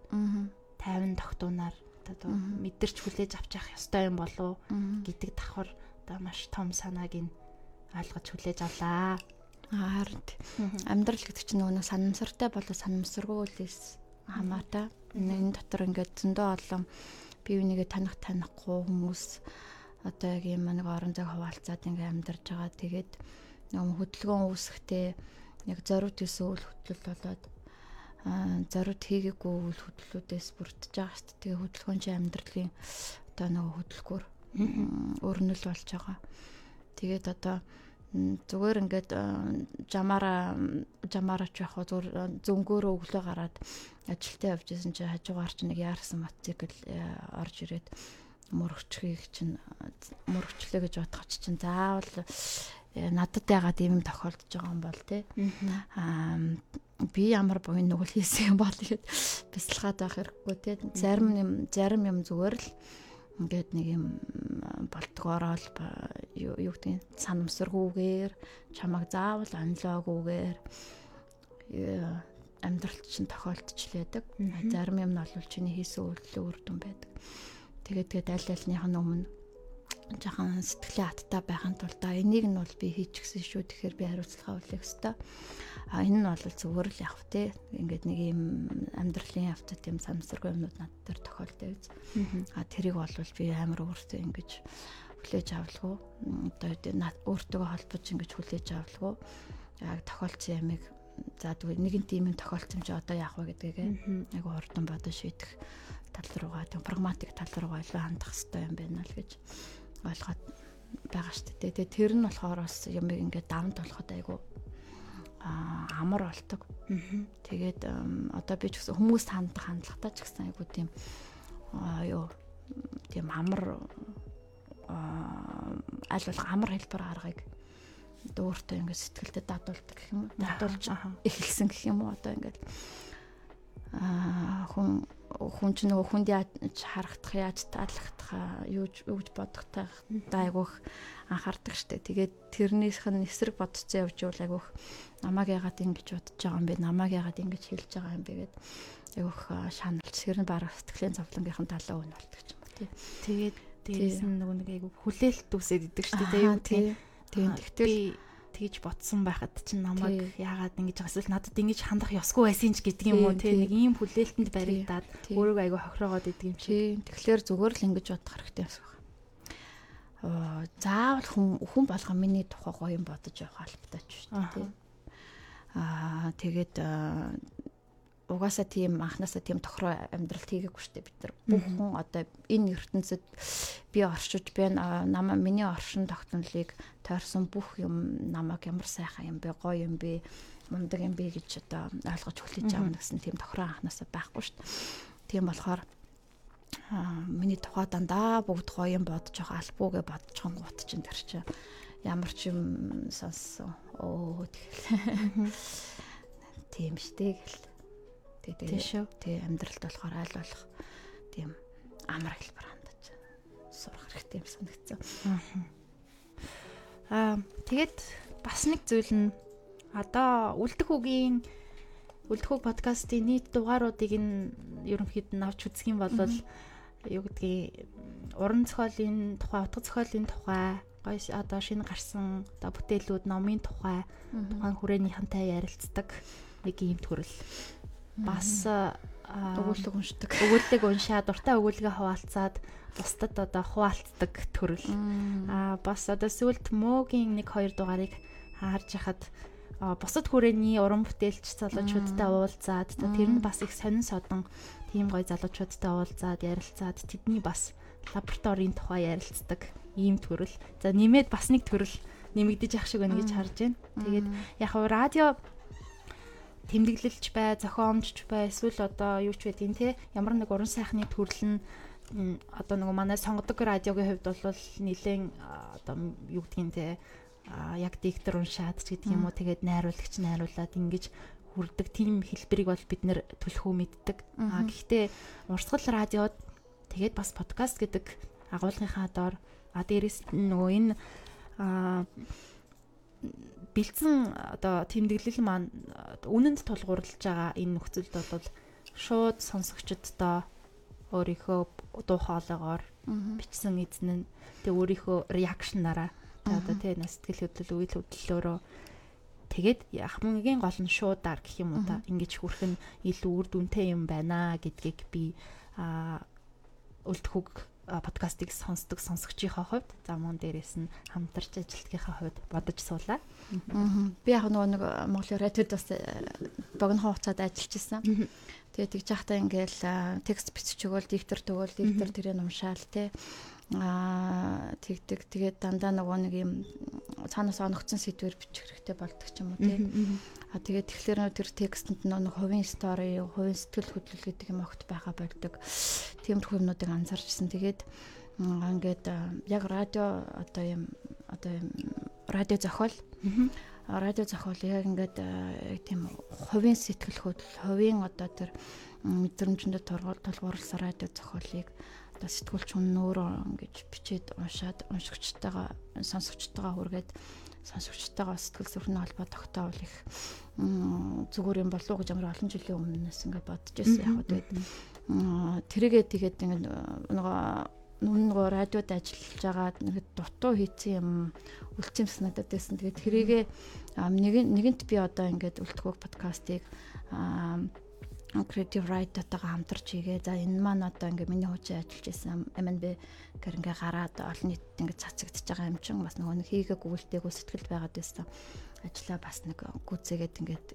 тайван тогтуунаар одоо мэдэрч хүлээж авч явах ёстой юм болов. Гэдэг давхар одоо маш том санааг нь ойлгож хүлээж авлаа. Харин амьдрал гэдэг чинь нөгөө санамсартай болоо санамсаргуулээс хамаатай. Энэ дотор ингээд зөндөө олон бие бинийгээ таних танихгүй хүмүүс одоо яг юм нэг орон зай хуваалцаад ингээд амьдарч байгаа. Тэгээд нөгөө хөдөлгөөн үүсэхдээ яг зориуд гэсэн үйл хөдлөл болоод зориуд хийгээгүй үйл хөдлөлүүдээс бүрдэж байгаа шүү дээ. Тэгээ хөдөлгөөн чи амьдралын одоо нөгөө хөдөлгөөр өрнөл болж байгаа. Тэгээд одоо зүгээр ингээд жамаараа жамаараач яг зүгээр зөнгөөрөө өглөө гараад ажилтаа явж исэн чи хажуугаар чи нэг яарсан мотоцикл орж ирээд мөрөгчхийг чинь мөрөгчлөө гэж бодох чинь заавал надад ягаад ийм тохиолдож байгаа юм бол те. Аа би ямар буян нүгэл хийсэн юм бол гэхэд бясалгаад байх хэрэггүй те. Зарим юм зарим юм зүгээр л ингээд нэг юм болтгоорол юу гэдэг санамсаргүйгээр чамайг заавал онлоогүйгээр амьдралт чинь тохиолдчихлээдэг. Зарим юм нь бол чиний хийсэн үйлдэл үр дүн байдаг. Тэгээд тэгээд аль альных нь өмнө жахан сэтгэлийн аттай байхын тулд энийг нь бол би хийчихсэн шүү тэгэхээр би хариуцлага хүлээх ёстой. А энэ нь бол зүгээр л яг те ингээд нэг юм амьдралын явцад юм самсаргүй юмнууд над дээр тохиолдсон биз. А тэрийг бол би амар өөртөө ингэж хүлээж авалгүй. Одоо өөртөө холбож ингэж хүлээж авалгүй. Яг тохиолдсон ямиг за тэгвэл нэгэн тийм юм тохиолдсон чи одоо яах вэ гэдгийг айгу хурдан бодож шийдэх тал руугаа прагматик тал руугаа илүү хандах хэрэгтэй юм байна л гэж ойлгоод байгаа шүү дээ. Тэгээ тэр нь болохоор бас юм ингээд давнд болоход айгу амар болдог. Тэгээд одоо би ч гэсэн хүмүүст хандах хандлагатай ч гэсэн айгу тийм юу тийм амар аль болох амар хэлбэр аргыг өөртөө ингээд сэтгэлдээ дадуулдаг гэх юм уу? Дадуулж эхэлсэн гэх юм уу? Одоо ингээд хүн хүн ч нөгөө хүнд яаж харагдах яаж таалагдах юу юуж бодох та айгүйх анхаардаг штэ. Тэгээд тэрнийх нь эсрэг бодцоо явж ивэл айгүйх намайг яагаад ингэж бодож байгаа юм бэ? Намайг яагаад ингэж хэлж байгаа юм бэ гэд айгүйх шаналж тэр нь бараг сэтгэлийн зовлонгийнхан талаа өн болдог юм тий. Тэгээд дээрээс нь нөгөө нэг айгүй хүлээлт үсээд идэг штэ тий. Тийм. Тэгтэл тэгж ботсон байхад чинь намайг яагаад ингэж байгаа эсвэл надад ингэж хандах ёсгүй байсан ч гэдэг юм уу тий нэг ийм хүлээлтэнд баригдаад өөрийгөө айгүй хохироогоод идэг юм шиг. Тэгэхээр зүгээр л ингэж бодох хэрэгтэй бас байна. Аа заавал хүн хүн болгоо миний тухай гоё юм бодож явах албатай ч шүү дээ. Аа тэгээд угаасаа тийм анханасаа тийм тохироо амьдралт хийгээгүй шүү дээ бид нар. Бүх хүн одоо энэ ертөнцид би оршиж би намаа миний оршин тогтнолыг тойрсон бүх юм намайг ямар сайхан юм бэ, гоё юм бэ, мундаг юм бэ гэж одоо ойлгож хүлээж авна гэсэн тийм тохироо анханасаа байхгүй шүү дээ. Тийм болохоор миний тухай дандаа бүгд гоё юм бодож байгаа албуугээ бодож хонгууд чинь тэр чинь ямар ч юм сонссон. Оо тэгэл. Тийм штэ гэл Тий шүү. Тий амьдралд болохоор аль болох тийм амар хэлбэр хандаж сурах хэрэгтэй юм санагдсан. Аа тэгээд бас нэг зүйл нь одоо үлдэх үгийн үлдэх үг подкастын нийт дугааруудыг нь ерөнхийд нь авч үзэх юм бол юу гэдгийг уран зохиолын тухай, утга зохиолын тухай, гоё одоо шинэ гарсан одоо бүтээлүүд, номын тухай, тухайн хүрээнийхэнтэй ярилцдаг нэг юм төрөл бас өгүүлэг уншдаг. Өгүүлэг уншаад дуртай өгүүлгээ хуваалцаад бусдад одоо хуваалцдаг төрөл. Аа бас одоо сүлд мөөгийн 1 2 дугаарыг харж хахад бусад хүрээний уран бүтээлч залуучуудтай уулзаад тэр нь бас их сонин содон тийм гоё залуучуудтай уулзаад ярилцаад тэдний бас лабораторийн тухай ярилцдаг ийм төрөл. За нэмээд бас нэг төрөл нэмэгдэж явах шиг байна гэж харж байна. Тэгээд яг радио тэмдэглэлч бай, зохиомжч бай, эсвэл одоо юу ч байдгийг те. Ямар нэг уран сайхны төрөл нь одоо нөгөө манай сонгодог радиогийн хувьд бол нэлээд одоо юу гэдгийг те. Яг диктор уншаад ч гэдэг юм уу тэгээд найруулагч найруулад ингэж хүрдэг тийм хэлбэрийг бол бид нэр түлхүү мэддэг. А гэхдээ урсгал радиод тэгээд бас подкаст гэдэг агуулгынхаа доор а дээрэс нь нөгөө энэ а бэлдсэн одоо тэмдэглэл маань үнэнд тулгуурлаж байгаа энэ нөхцөлд бол шууд сонсогчдоо өөрийнхөө дуу хоолойгоор бичсэн эзэн нь тэг өөрийнхөө реакшнараа одоо тий сэтгэл хөдлөл үйл хөдлөлөөрөө. Тэгээд ахмангийн гол нь шуудаар гэх юм уу та? Ингэж хүрх нь илүү үр дүнтэй юм байна гэдгийг би а үлдэхүг подкастыг сонсдог сонсогчийнхаа хувьд за мөн дээрээс нь хамтарч ажилтгийнхаа хувьд бодож суулаа. Би яг нөгөө нэг Монголын радиод бас богино хугацаанд ажиллаж исэн. Тэгээд тэгж яхтаа ингээл текст бичиж өгөөл, диктор төгөөл, диктор тэрийг уншаал те аа тэгдэг. Тэгээд дандаа нөгөө нэг юм цаанаас оногцсон сэдвэр бичих хэрэгтэй болдог ч юм уу те. А тэгээд тэгэхээр тэр текстэнд нэг хувийн стори, хувийн сэтгэл хөдлөл гэдэг юм огт байгаа болдог. Тиймэрхүү юмнуудыг анзаарчсан. Тэгээд ингээд яг радио одоо юм одоо юм радио зохиол радио зохиол яг ингээд яг тийм хувийн сэтгэл хөдлөл, хувийн одоо тэр мэдрэмжэндээ тулгуурласан радио зохиолыг одоо сэтгүүлч хүн өөрөө ингэж бичээд уншаад уншигчтайгаа сонсогчтойгоо хүргээд сонсогчтойгоо сэтгэл зүрхний холбоо тогтоовол их зүгээр юм болов уу гэж амар олон жилийн өмнөөс ингээд бодож байсан. Яг тэгээд тэрийгээ тэгээд ингээд нөгөө нүн нөгөө радиод ажиллаж байгаа нэг дутуу хийцэн юм үлцэм санагдаад байсан. Тэгээд тэрийгээ нэг нэгэнт би одоо ингээд үлдэхөг подкастыг creative writer-тайгаа хамтарч хийгээ. За энэ маань одоо ингээ миний хуучин ажиллаж исэн MNB гэр ингээ гараад олон нийтэд ингээ цацагдчихж байгаа юм чин бас нөгөө нэг хийгээ гүйлтэйгөө сэтгэл байгаад байсан. Ажлаа бас нэг гүцээгээд ингээд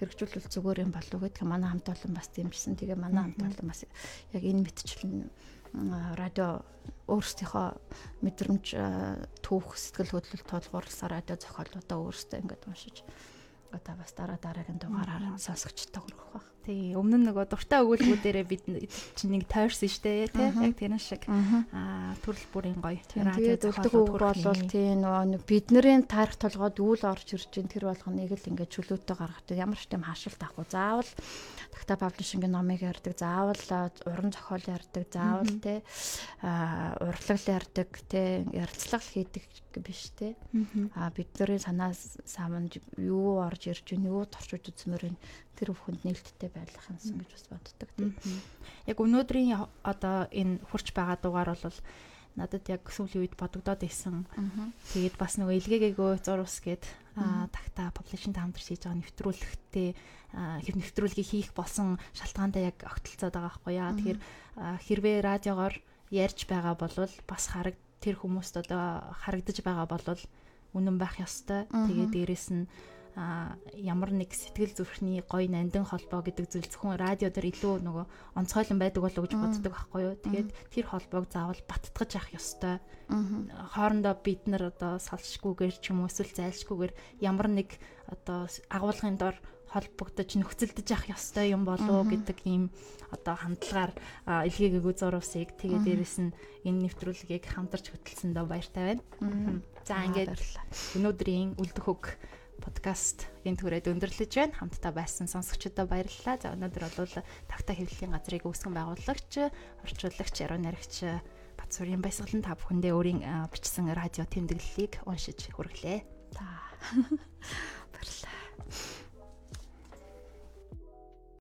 хэрэгжүүлвэл зүгээр юм болов уу гэдэг манай хамт олон бас дэмжсэн. Тэгээ манай хамт олон бас яг энэ мэдчлэн радио өөрсдийнхөө мэдрэмж түүх сэтгэл хөдлөл тулгуурласан радио зохиолуудаа өөрсдөө ингээд уншиж одоо бас дараа дараагийн дугаараар сонсогчтой хүргэх баг. Тий, өмнө нь нөгөө дуртай өгүүлбүүдээрээ бид чинь нэг тойрсон штэ тий. Яг тэрэн шиг аа төрөл бүрийн гоё. Тэгээд өлдөх үг болвол тий нөгөө бидний тарих толгойд үйл орж ирж ин тэр болгоныг л ингээд чөлөөтэй гаргадаг. Ямар ч юм хашилт авахгүй. Заавал тагта паблишингийн номыг ярьдаг. Заавал уран зохиол ярьдаг. Заавал тий аа урлагл ярьдаг. Тий ярилцлага хийдэг биш тий. Аа бидний санаа саманд юу орж ирж байна, юу торчиж үзмээр байна тэр бүхэнд нээлттэй байх юмсан гэж бас боддог тийм. Яг өнөөдрийн одоо энэ хурц байгаа дугаар бол надад яг сүүлийн үед бодогдоод исэн. Тэгээд бас нөгөө илгээгөө зурус гээд тагта publishing хамтарч хийж байгаа нэвтрүүлэгтээ хэв нэвтрүүлгийг хийх болсон шалтгаантай яг огтлцоод байгаа байхгүй яа. Тэгэхээр хэрвээ радиогоор ярьж байгаа бол бас хараг тэр хүмүүст одоо харагдаж байгаа бол үнэн байх ёстой. Тэгээд дээрэс нь а ямар нэг сэтгэл зүрхний гоё нандин холбоо гэдэг зүйл зөвхөн радио дээр илүү нөгөө онцгойлон байдаг болов уу гэж боддог байхгүй юу. Тэгээд тэр холбоог заавал баттгаж авах ёстой. Хоорондоо бид нар одоо салшгүйгээр ч юм уу эсвэл зайлшгүйгээр ямар нэг одоо агуулгын дор холбогдож нөхцөлдөж явах ёстой юм болов гэдэг ийм одоо хандлагаар илгээгээгүй зурвсыг тэгээ дээрэс нь энэ нэвтрүүлгийг хамтарч хөтэлсэндээ баяртай байна. За ингээд өнөөдрийн үлдэх хөг подкаст энэ түрээд өндөрлөж байна. Хамтдаа байсан сонсогчдод баярлалаа. За өнөөдөр бол тавта хэвлэлийн газрыг үүсгэн байгуулагч, орчуулагч, яруу найрагч Батсурын баясгалан та бүхэндээ өөрийн бичсэн радио тэмдэглэлийг уншиж хүргэлээ. За. Баярлалаа.